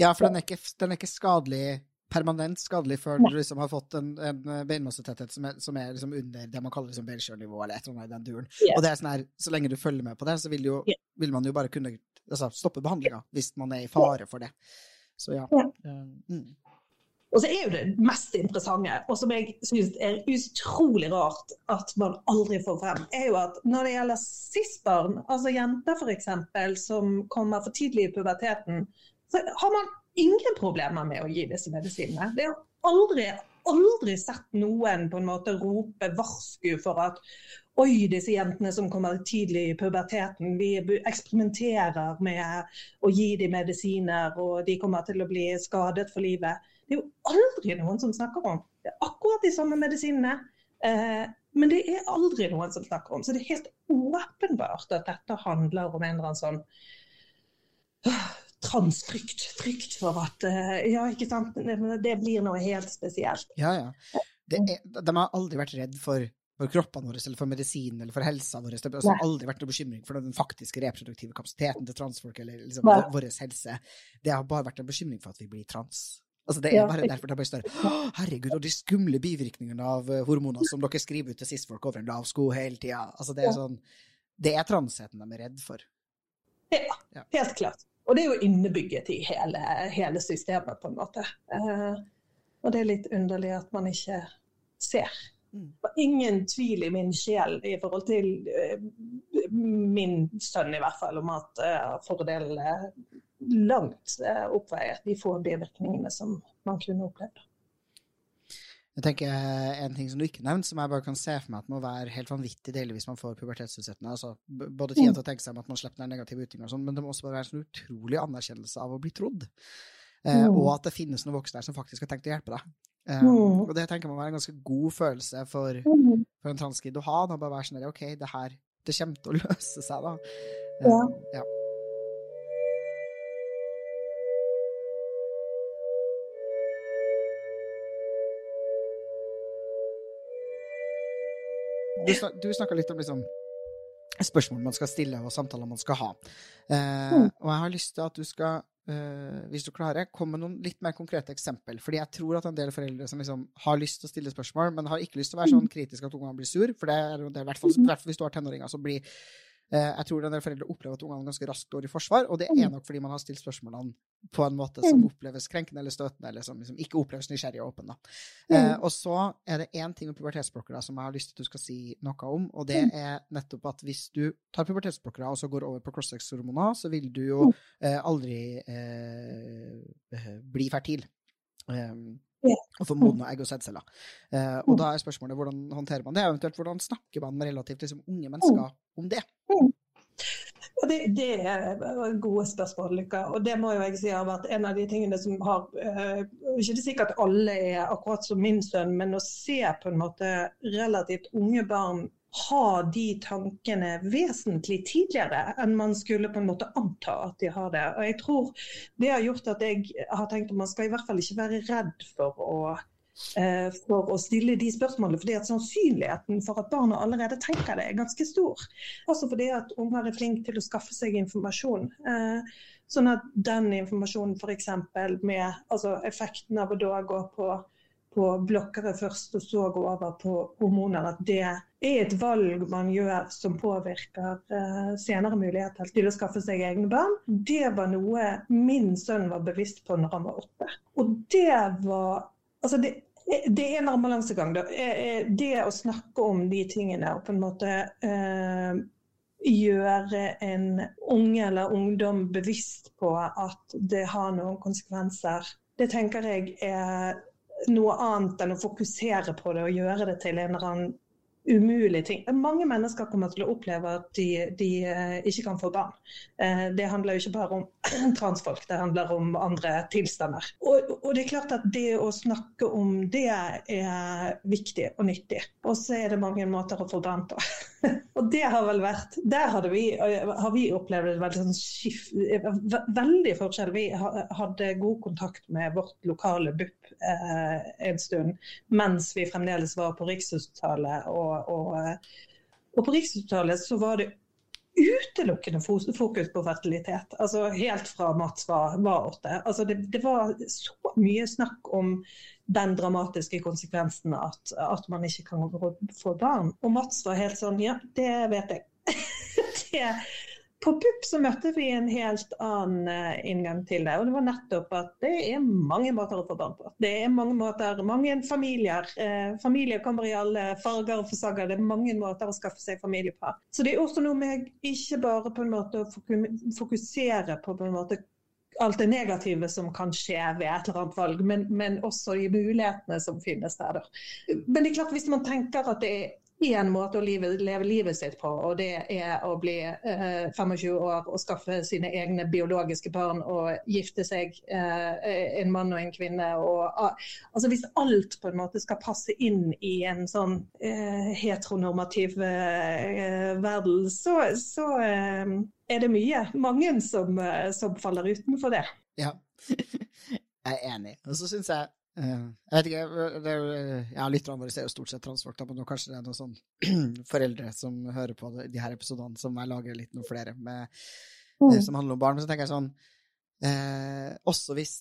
Ja, for den er ikke, den er ikke skadelig permanent skadelig før du liksom har fått en, en beinmassetetthet som er, som er liksom under det man kaller liksom Belshore-nivå, eller et eller annet i den duren. Yeah. Og det er sånn her, Så lenge du følger med på det, så vil, jo, yeah. vil man jo bare kunne altså, stoppe behandlinga hvis man er i fare for det. Så ja. yeah. mm. Og så er jo det mest interessante, og som jeg syns er utrolig rart at man aldri får frem, er jo at når det gjelder cis-barn, altså jenter f.eks., som kommer for tidlig i puberteten, så har man ingen problemer med å gi disse medisinene. Det har aldri, aldri sett noen på en måte rope varsku for at oi, disse jentene som kommer tidlig i puberteten, vi eksperimenterer med å gi dem medisiner, og de kommer til å bli skadet for livet. Det er jo aldri noen som snakker om. Det er akkurat de samme medisinene. Eh, men det er aldri noen som snakker om. Så det er helt åpenbart at dette handler om en eller annen sånn transfrykt. Frykt for at eh, Ja, ikke sant. Det blir noe helt spesielt. Ja, ja. Er, de har aldri vært redd for, for kroppene våre eller for medisinen eller for helsa vår. Det har altså aldri vært noen bekymring for den faktiske reproduktive kapasiteten til transfolk eller liksom, vår helse. Det har bare vært en bekymring for at vi blir trans. Altså, det er bare derfor det bare større. herregud, og de skumle bivirkningene av eh, hormoner som dere skriver ut til cis-folk over en lav sko hele tida. Altså, det er sånn Det er transheten de er redd for. Ja, helt klart. Og det er jo innebygget i hele, hele systemet, på en måte. Uh, og det er litt underlig at man ikke ser. Mm. Det var ingen tvil i min sjel i forhold til uh, min sønn, i hvert fall, om at uh, fordelene langt oppveier de få bivirkningene som man kunne opplevd. Jeg tenker En ting som du ikke nevnte, som jeg bare kan se for meg at må være helt vanvittig deilig hvis man får pubertetsutsettende. Altså, både tida til å tenke seg om at man slipper den negative utviklinga, sånn, men det må også bare være en sånn utrolig anerkjennelse av å bli trodd. Eh, mm. Og at det finnes noen voksne der som faktisk har tenkt å hjelpe deg. Eh, mm. Og det tenker jeg må være en ganske god følelse for, mm. for en transkid å ha. Da bare være sånn OK, det her det kommer til å løse seg, da. Eh, ja. Du, du snakka litt om liksom, spørsmål man skal stille, og samtaler man skal ha. Eh, mm. Og jeg har lyst til at du skal, eh, hvis du klarer, komme med noen litt mer konkrete eksempel. Fordi jeg tror at en del foreldre som liksom har lyst til å stille spørsmål, men har ikke lyst til å være sånn mm. kritisk at ungene blir sur, for det er, det er i hvert fall mm. hvis du har tenåringer som blir jeg tror en del foreldre opplever at ungene ganske raskt går i forsvar, og det er mm. nok fordi man har stilt spørsmålene på en måte som mm. oppleves krenkende eller støtende, eller som liksom ikke oppleves nysgjerrig og åpen. Eh, mm. og så er det én ting med pubertetsblokkere som jeg har lyst til at du skal si noe om, og det er nettopp at hvis du tar pubertetsblokkere og så går over på crossex-hormoner, så vil du jo eh, aldri eh, eh bli fertil. Um, og få modne egg og sædceller. Uh, og da er spørsmålet hvordan håndterer man det, eventuelt hvordan snakker man med relativt liksom, unge mennesker om det? Det, det, er gode spørsmål, Lykke. Og det må jo jeg si har vært en av de tingene som har uh, Ikke det sikkert alle er akkurat som min sønn, men å se på en måte relativt unge barn ha de tankene vesentlig tidligere enn man skulle på en måte anta at de har det. Og jeg tror Det har gjort at jeg har tenkt at man skal i hvert fall ikke være redd for å, eh, for å stille de spørsmålene. fordi at Sannsynligheten for at barna allerede tenker det, er ganske stor. Også fordi at unger er flinke til å skaffe seg informasjon. Eh, sånn at den informasjonen f.eks. med altså effekten av å da gå på på blokkere først, og så gå over på hormoner. At det er et valg man gjør som påvirker uh, senere muligheter til å skaffe seg egne barn. Det var noe min sønn var bevisst på når han var åtte. Og det var Altså, det, det er en balansegang. Det å snakke om de tingene og på en måte uh, gjøre en unge eller ungdom bevisst på at det har noen konsekvenser, det tenker jeg er noe annet enn å fokusere på det og gjøre det til en eller annen umulig ting. Mange mennesker kommer til å oppleve at de, de uh, ikke kan få barn. Uh, det handler jo ikke bare om transfolk, det handler om andre tilstander. Og, og, det er klart at det å snakke om det er viktig og nyttig. Og så er det mange måter å få barn på. og det har vel vært Der vi, har vi opplevd et veldig, sånn skif, veldig forskjell. Vi hadde god kontakt med vårt lokale BUP eh, en stund mens vi fremdeles var på Rikshospitalet. og, og og på Rikshospitalet så var det utelukkende fokus på fertilitet. Altså helt fra Mats var, var åtte. Altså det, det, var så mye snakk om den dramatiske konsekvensen at, at man ikke kan få barn. Og Mats var helt sånn Ja, det vet jeg. det, på BUP så møtte vi en helt annen eh, inngang til det. Og det var nettopp at det er mange måter å få barn på. Det er mange måter, mange familier. Eh, familier kommer i alle farger og forsager. Det er mange måter å skaffe seg familie på. Så det er også noe med ikke bare på en måte å fokusere på, på en måte alt det negative som kan skje ved et eller annet valg, men, men også de mulighetene som finnes der. Men det er klart hvis man tenker at det er én måte å leve, leve, livet sitt på, og det er å bli eh, 25 år og skaffe sine egne biologiske barn og gifte seg, eh, en mann og en kvinne. Og, altså Hvis alt på en måte skal passe inn i en sånn eh, heteronormativ eh, verden, så, så eh, er det mye. Mange som, eh, som faller utenfor det. Ja, jeg er enig. Og så syns jeg jeg vet ikke, det er, ja, Lytterne våre ser jo stort sett transfolk, men nå kanskje det er noen sånn foreldre som hører på de her episodene, som jeg lager litt noen flere med, mm. som handler om barn. Men så tenker jeg sånn eh, Også hvis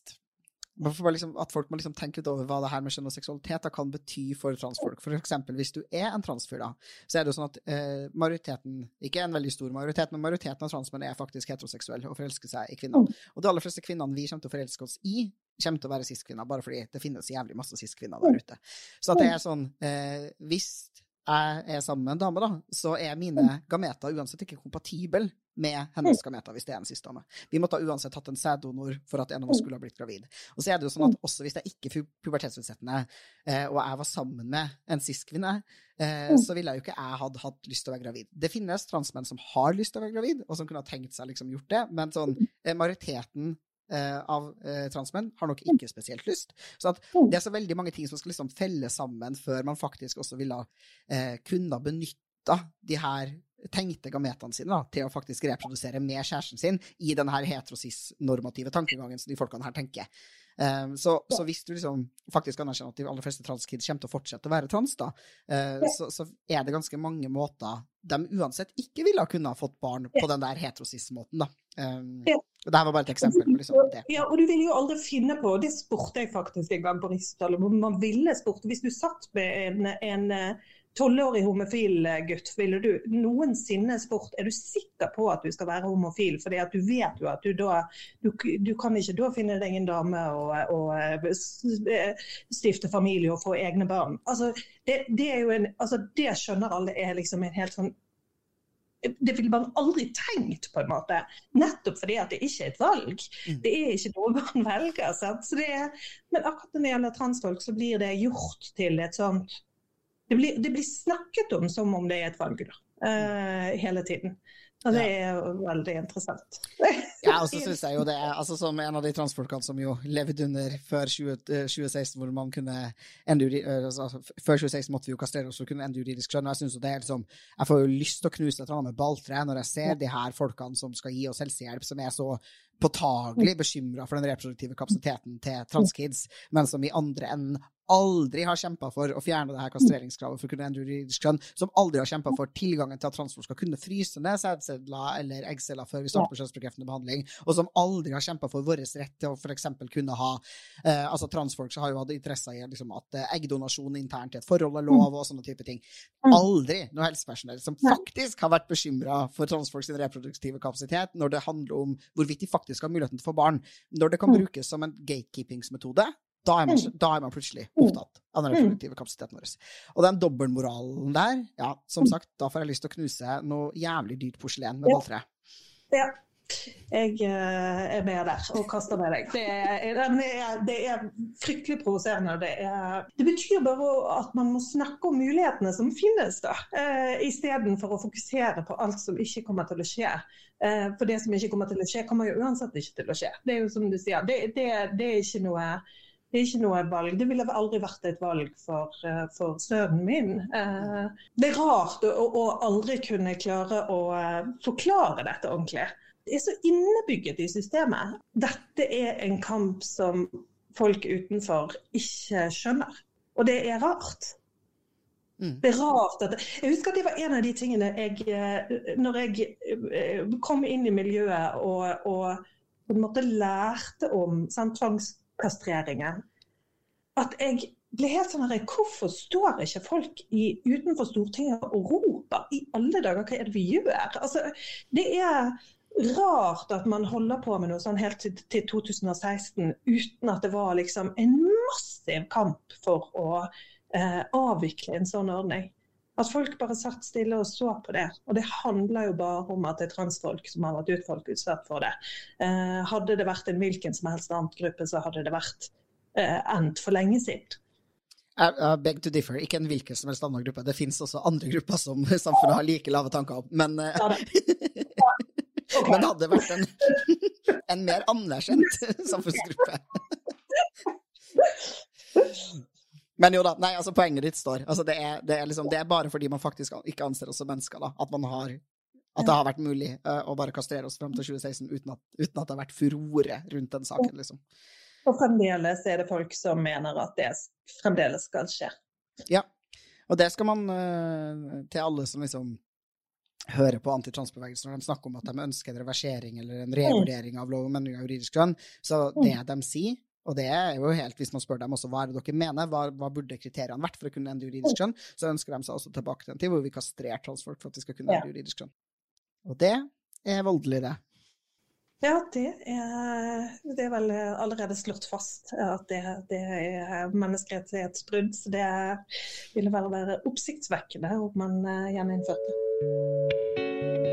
liksom, At folk må liksom tenke litt over hva det her med kjønn og seksualitet kan bety for transfolk. For eksempel hvis du er en transfyr, da, så er det jo sånn at eh, majoriteten, ikke en veldig stor majoritet, men majoriteten av transmenn er faktisk heteroseksuelle og forelsker seg i kvinner. Mm. Og de aller fleste kvinnene vi kommer til å forelske oss i, kommer til å være cis-kvinner, bare fordi det finnes jævlig masse cis-kvinner der ute. Så at det er sånn eh, Hvis jeg er sammen med en dame, da, så er mine gameter uansett ikke kompatible med hennes gameter, hvis det er en cis-dame. Vi måtte uansett hatt en sæddonor for at en av oss skulle ha blitt gravid. Og så er det jo sånn at også hvis jeg ikke er pubertetsutsettende, eh, og jeg var sammen med en cis-kvinne, eh, så ville jeg jo ikke jeg hadde hatt lyst til å være gravid. Det finnes transmenn som har lyst til å være gravid, og som kunne ha tenkt seg liksom gjort det, men sånn, eh, majoriteten av eh, transmenn har nok ikke spesielt lyst. Så det er så veldig mange ting som skal liksom felle sammen før man faktisk også ville eh, kunne benytta de her tenkte gametene sine da, til å faktisk reprodusere med kjæresten sin i denne heterosis-normative tankegangen som de folkene her tenker. Um, så, så, hvis du liksom faktisk anerkjenner at de aller fleste transkids kommer til å fortsette å være trans, da, uh, så, så, er det ganske mange måter de uansett ikke ville ha kunnet fått barn på den der heterosis-måten. da. Um, ja. Det her var bare et eksempel på liksom det. Ja, og du ville jo aldri finne på, det spurte jeg faktisk en gang på Rikshospitalet, hvor man ville spurt Hvis du satt med en, en tolvårig homofil gutt, ville du noensinne spurt er du sikker på at du skal være homofil? fordi at du vet jo at du da du, du, kan ikke da finne deg en dame og, og eh, stifte familie og få egne barn. Altså, det, det, en, altså, det skjønner alle er liksom en helt sånn det ville man aldri tenkt, på en måte. Nettopp fordi at det ikke er et valg. Mm. Det er ikke noe man velger. Er, men akkurat når det gjelder transfolk, så blir det gjort til et sånt det blir, det blir, snakket om som om det er et valg uh, hele tiden. Og det er jo veldig interessant. ja, og så syns jeg jo det er altså Som en av de transfolkene som jo levde under før 20, 2016, eh, hvor man kunne ende, eh, altså, Før 2016 måtte vi jo kastrere oss for å kunne ende juridisk skjønn. Jeg synes jo det er liksom Jeg får jo lyst til å knuse et eller annet med balltre når jeg ser de her folkene som skal gi oss helsehjelp, som er så påtagelig bekymra for den reproduktive kapasiteten til transkids, men som i andre enden aldri har kjempa for å fjerne det her kastreringskravet for kunne endre juridisk kjønn, som aldri har kjempa for tilgangen til at transfolk skal kunne fryse ned sædceller eller eggceller før vi starter på kjønnsbekreftende behandling, og som aldri har kjempa for vår rett til å f.eks. kunne ha eh, altså Transfolk har jo hatt interesse i liksom, at eh, eggdonasjon internt i et forhold er lov, og sånne type ting. Aldri noe helsepersonell som faktisk har vært bekymra for transfolk sin reproduktive kapasitet når det handler om hvorvidt de faktisk har muligheten til å få barn. Når det kan brukes som en gatekeepingsmetode, da er, man, mm. da er man plutselig mm. opptatt av den reproduktive kapasiteten vår. Og den dobbeltmoralen der, ja, som mm. sagt, da får jeg lyst til å knuse noe jævlig dyrt porselen med balltre. Ja. jeg eh, er med der og kaster med deg. Det er, det er fryktelig provoserende. Det, det, betyr bare at man må snakke om mulighetene som finnes, da. Eh, Istedenfor å fokusere på alt som ikke kommer til å skje. Eh, for det som ikke kommer til å skje, kommer jo uansett ikke til å skje. Det er jo som du sier, det, det, det er ikke noe det er ikke noe valg. Det ville aldri vært et valg for, eh, for sønnen min. Det er rart å, å, aldri kunne klare å forklare dette ordentlig Det er så innebygget i systemet. Dette er en kamp som folk utenfor ikke skjønner. Og det er rart. Mm. Det er rart at Jeg husker at det var en av de tingene jeg eh, Når jeg eh, kom inn i miljøet og, og på en måte lærte om sånn, tvangskastreringen, at jeg ble helt sånn her, Hvorfor står ikke folk i, utenfor Stortinget og roper i alle dager? Hva er det vi gjør? Altså, det er rart at man holder på med noe sånn helt til, til 2016 uten at det var liksom en massiv kamp for å eh, avvikle en sånn ordning. At folk bare satt stille og så på det. Og det handler jo bare om at det er transfolk som har vært utfolk utsatt for det. Eh, hadde det vært en hvilken som helst annen gruppe, så hadde det vært eh, endt for lenge siden. I beg to differ. Ikke en hvilken som helst annen gruppe. Det finnes også andre grupper som samfunnet har like lave tanker om. Men, uh... ja, Okay. Men det hadde vært en, en mer anerkjent samfunnsgruppe. Men jo da, nei, altså poenget ditt står. Altså det, er, det, er liksom, det, er, bare fordi man faktisk ikke anser oss som mennesker, da, at, har, at det har vært mulig uh, å bare kastrere oss fram til 2016 uten at, uten at, det har vært furore rundt den saken. liksom. Og fremdeles er det folk som mener at det fremdeles skal skje. Ja, og det skal man uh, til alle som liksom hører på antitransbevegelsen når de snakker om at de ønsker en reversering eller en revurdering av lov om endring av juridisk kjønn. Så det de sier, og det er jo helt, hvis man spør dem også hva er det dere mener, hva, hva burde kriteriene vært for å kunne endre juridisk kjønn, så ønsker de seg også tilbake til en tid hvor vi kastrerer transfolk for at de skal kunne endre juridisk kjønn. Og det er voldelig, det. Ja, det er, det er, vel allerede slått fast at det, det er menneskerettighetsbrudd. Så det ville vel være oppsiktsvekkende om man eh, gjeninnførte.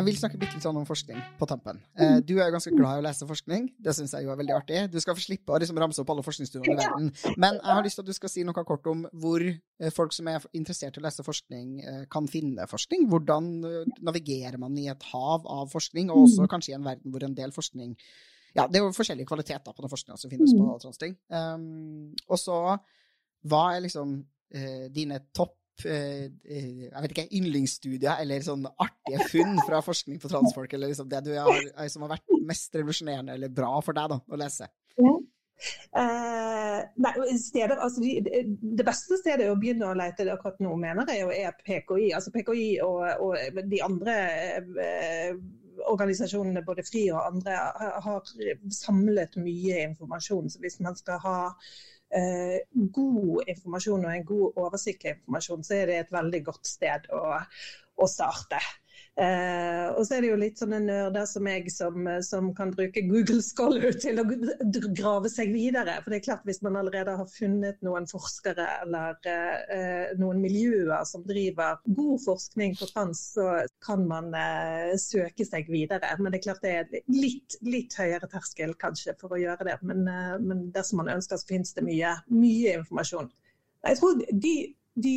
Jeg vil snakke litt sånn om forskning på tampen. Eh, mm. du er jo ganske glad i å lese forskning. Det syns jeg jo er veldig artig. Du skal få slippe å liksom ramse opp alle forskningsstudiene i verden. Men jeg har lyst til at du skal si noe kort om hvor eh, folk som er interessert i å lese forskning, eh, kan finne forskning. Hvordan navigerer man i et hav av forskning, og også mm. kanskje i en verden hvor en del forskning Ja, det er jo forskjellige kvaliteter på den forskninga som finnes på mm. transting. Um, og så, hva er liksom dine topp jeg vet ikke, yndlingsstudier eller sånn artige funn fra forskning på transfolk, eller liksom det har, som har vært mest revolusjonerende eller bra for deg da, å lese? Ja. Nei, steder, altså de, det beste stedet å begynne å lete det akkurat nå, mener jeg, er PKI. Altså PKI og, og de andre uh, organisasjonene, både FRI og andre, har samlet mye informasjon. Så hvis man skal ha eh, god informasjon og en god oversiktlig informasjon, så er det et veldig godt sted å, å starte. Eh, og så er det jo litt sånne nerder som meg som, som, kan bruke Google Scholar til å grave seg videre. For det er klart Hvis man allerede har funnet noen forskere eller eh, noen miljøer som driver god forskning på trans, så kan man eh, søke seg videre. Men det er klart det er litt, litt høyere terskel kanskje for å gjøre det. Men, eh, men dersom man ønsker, så finnes det mye, mye informasjon. Jeg tror de, de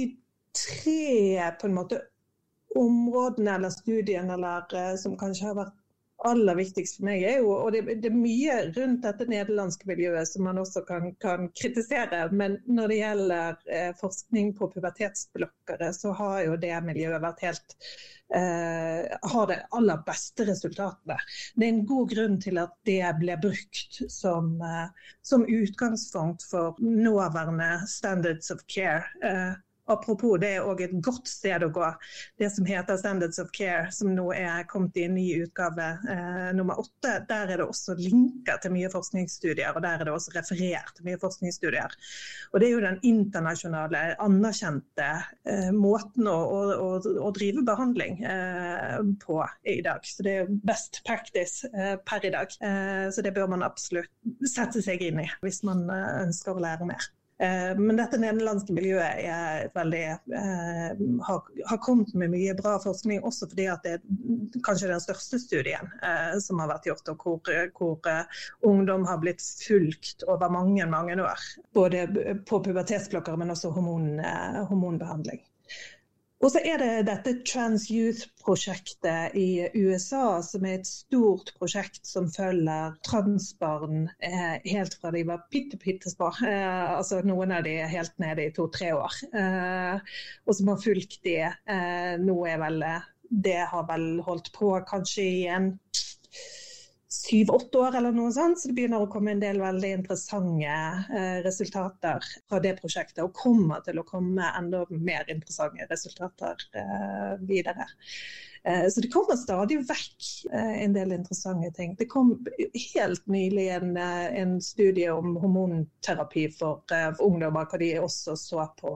tre på en måte områdene eller studiene eller, eh, som kanskje har vært aller viktigst for meg, er jo Og det, det er mye rundt dette nederlandske miljøet som man også kan, kan kritisere. Men når det gjelder eh, forskning på pubertetsblokkere, så har jo det miljøet vært helt eh, Har det aller beste resultatene. Det er en god grunn til at det ble brukt som, eh, som utgangspunkt for nåværende standards of care. Eh, Apropos, det er òg et godt sted å gå. Det som heter Standards of Care, som nå er kommet i en ny utgave eh, nummer åtte. Der er det også linker til mye forskningsstudier, og der er det også referert til mye forskningsstudier. Og Det er jo den internasjonale, anerkjente eh, måten å, å, å, drive behandling eh, på i dag. Så Det er best practice eh, per i dag. Eh, så det bør man absolutt sette seg inn i hvis man eh, ønsker å lære mer. Eh, men dette nederlandske miljøet er veldig, eh, har, har, kommet med mye bra forskning, også fordi at det er kanskje den største studien eh, som har vært gjort, og hvor, hvor ungdom har blitt fulgt over mange, mange år. Både på pubertetsklokker, men også hormon, eh, hormonbehandling. Og så er det dette Trans Youth-prosjektet i USA, som er et stort prosjekt som følger transbarn eh, helt fra de var bitte, bitte små. Eh, altså noen av de er helt nede i to-tre år. Eh, og som har fulgt de. Eh, nå er vel Det har vel holdt på kanskje i en syv-åtte år eller noe sånt. Så det begynner å komme en del veldig interessante eh, resultater fra det prosjektet. Og kommer til å komme enda mer interessante resultater eh, videre. Eh, så det kommer stadig vekk eh, en del interessante ting. Det kom helt nylig en, eh, en studie om hormonterapi for, ungdommer, hvor de også så på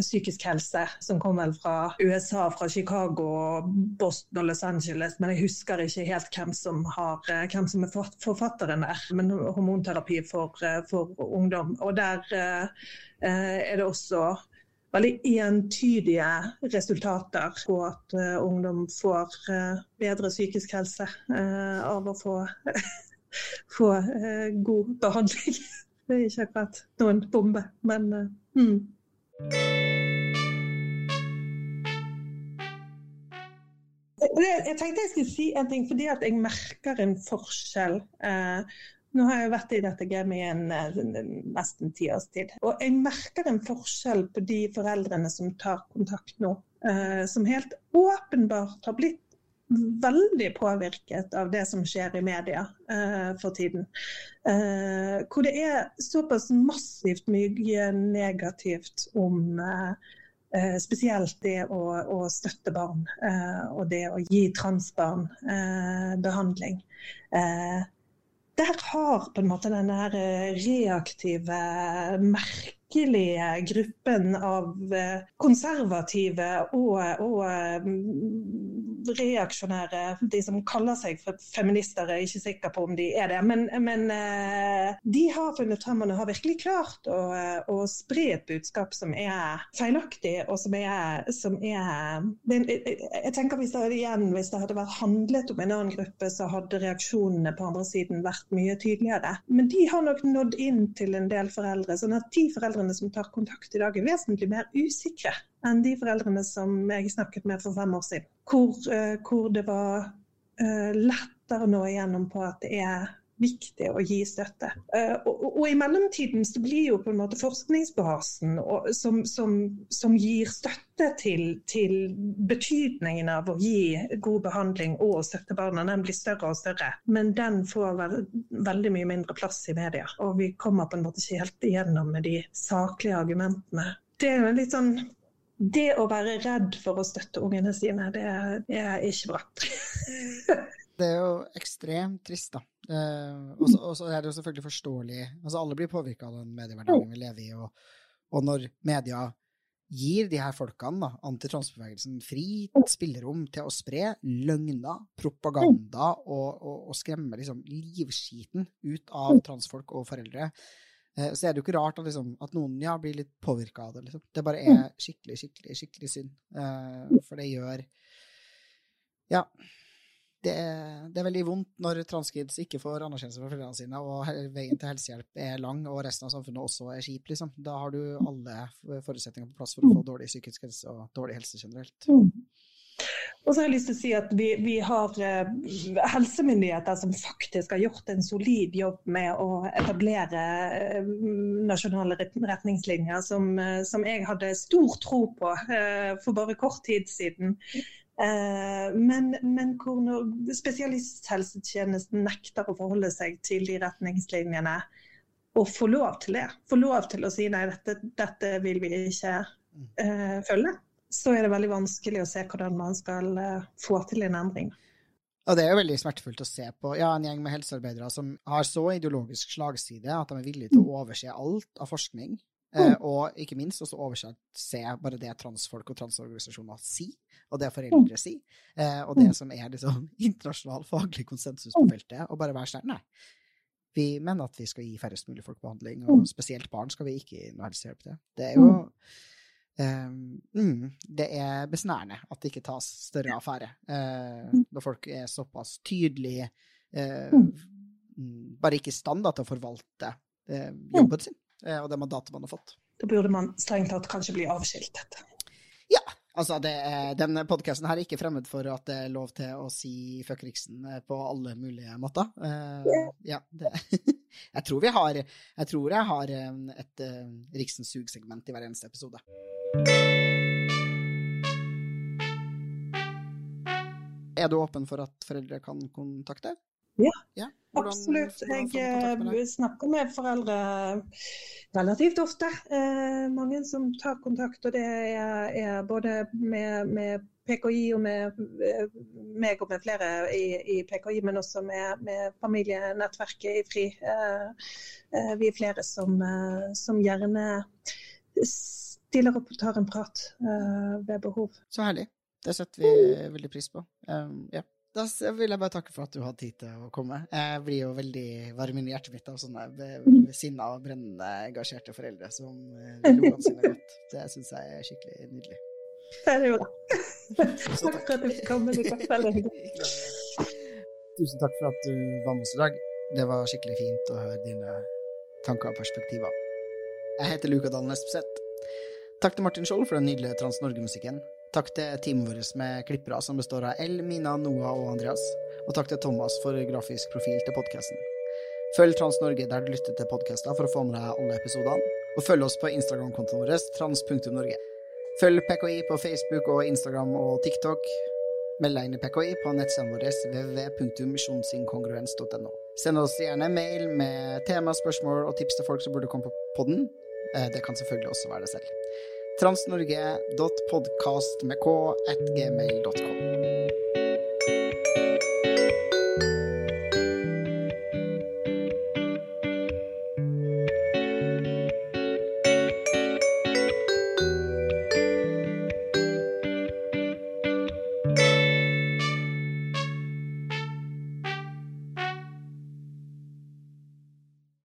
psykisk helse, som kom vel fra USA, fra Chicago, Boston og Los Angeles. Men jeg husker ikke helt hvem som, har, hvem som er forfatteren der. Men hormonterapi for, for ungdom. Og der er det også veldig entydige resultater på at uh, ungdom får uh, bedre psykisk helse uh, av å få, få god behandling. Det er ikke akkurat noen bombe, men mm. Jeg tenkte jeg skulle si en ting, fordi jeg merker en forskjell. Eh, nå har jeg vært i dette gamet i eh, nesten ti års tid. Og jeg merker en forskjell på de foreldrene som tar kontakt nå. Uh, som helt åpenbart har blitt veldig påvirket av det som skjer i media uh, for tiden. Uh, hvor det er såpass massivt mye negativt om spesielt det å, å støtte barn og det å gi transbarn behandling der har på en måte den eh, reaktive, merkelige gruppen av eh, konservative og, og mm, reaksjonære, de som kaller seg for feminister, er ikke sikker på om de er det, men, men eh, de har funnet frem og har virkelig klart å, å spre et budskap som er feilaktig, og som er, som er det, Jeg tenker hvis det, igjen, hvis det hadde vært handlet om en annen gruppe, så hadde reaksjonene på andre siden vært mye tydeligere. Men de har nok nådd inn til en del foreldre. sånn at de foreldrene som tar kontakt i dag, er vesentlig mer usikre enn de foreldrene som jeg snakket med for fem år siden. Hvor, uh, hvor det var uh, lettere nå igjennom på at det er viktig å gi støtte. Uh, og, og, i mellomtiden så blir jo på en måte forskningsbasen og, som, som, som, gir støtte til, til, betydningen av å gi god behandling og støtte barna, den blir større og større. Men den får veld, veldig mye mindre plass i media. Og vi kommer på en måte ikke helt igjennom med de saklige argumentene. Det er jo litt sånn det å være redd for å støtte ungene sine, det er ikke bra. det er jo ekstremt trist, da. Uh, og så er det jo selvfølgelig forståelig altså Alle blir påvirka av den mediehverdagen vi lever i. Og, og, når media gir de her folkene, da, antitransbevegelsen, fritt spillerom til å spre løgner, propaganda og, og, og skremme liksom, livskiten ut av transfolk og foreldre, så er det jo ikke rart at, liksom, at noen ja, blir litt påvirka av det. Liksom. Det bare er skikkelig, skikkelig, skikkelig synd. Uh, for det gjør Ja det er, det er, veldig vondt når transkids ikke får anerkjennelse fra foreldrene sine, og veien til helsehjelp er lang, og resten av samfunnet også er kjip, liksom. Da har du alle forutsetninger på plass for å få dårlig psykisk helse og dårlig helse generelt. Og så har jeg lyst til å si at vi, vi har eh, helsemyndigheter som faktisk har gjort en solid jobb med å etablere eh, nasjonale retningslinjer, som, eh, som, jeg hadde stor tro på eh, for bare kort tid siden. Eh, men, men hvor spesialisthelsetjenesten nekter å forholde seg til de retningslinjene, og får lov til det, får lov til å si nei, dette, dette vil vi ikke uh, følge, så er det veldig vanskelig å se hvordan man skal uh, få til en endring. Og det er jo veldig smertefullt å se på. Ja, en gjeng med helsearbeidere som har så ideologisk slagside at de er villige til å overse alt av forskning, Eh, og ikke minst også overse bare det transfolk og transorganisasjoner sier, og det foreldre sier, eh, og det som er liksom internasjonal faglig konsensus på feltet, og bare være sånn Nei, Vi mener at vi skal gi færrest mulig folk behandling, og spesielt barn skal vi ikke gi noe helsehjelp til. Det er jo um, mm, Det er besnærende at det ikke tas større affære uh, når folk er såpass tydelige, uh, bare ikke i stand til å forvalte uh, jobben sin og det mandatet man har fått. Da burde man strengt tatt kanskje bli avskiltet. Ja, Altså, er, denne podkasten her er ikke fremmed for at det er lov til å si fuck Riksen på alle mulige måter. Uh, ja, det, jeg tror vi har Jeg tror jeg har et uh, Riksen sug-segment i hver eneste episode. Er du åpen for at foreldre kan kontakte? Ja, ja. Hvordan, absolutt. Jeg snakker med foreldre relativt ofte. Eh, mange som tar kontakt, og det er, er både med, med, PKI og med eh, meg og med flere i, i PKI, men også med, med familienettverket i FRI. Eh, eh, vi er flere som, eh, som, gjerne og tar en prat eh, ved behov. Så herlig. Det setter vi veldig pris på. Um, ja. Da vil jeg bare takke for at du hadde tid til å komme. Jeg blir jo veldig varm i hjertet mitt av sånne sinna og brennende engasjerte foreldre som eh, vil ungene sine godt. Det syns jeg er skikkelig nydelig. Det er det jo, da. Takk for at du kom. Tusen takk for at du var med oss i dag. Det var skikkelig fint å høre dine tanker og perspektiver. Jeg heter Luka Dalen Espeseth. Takk til Martin Skjold for den nydelige Trans-Norge-musikken. Takk til teamet vårt med klippere som består av El, Mina, Noah og Andreas. Og takk til Thomas for grafisk profil til podkasten. Følg Trans-Norge der du lytter til podkaster for å få med deg alle episodene. Og følg oss på Instagram-kontoen vår trans.norge. Følg PKI på Facebook og Instagram og TikTok. Meld deg inn i PKI på nettsidene våre www.misjonsinkongruens.no. Send oss gjerne mail med tema, spørsmål og tips til folk som burde komme på podden. Eh, det kan selvfølgelig også være det selv transnorge.podkast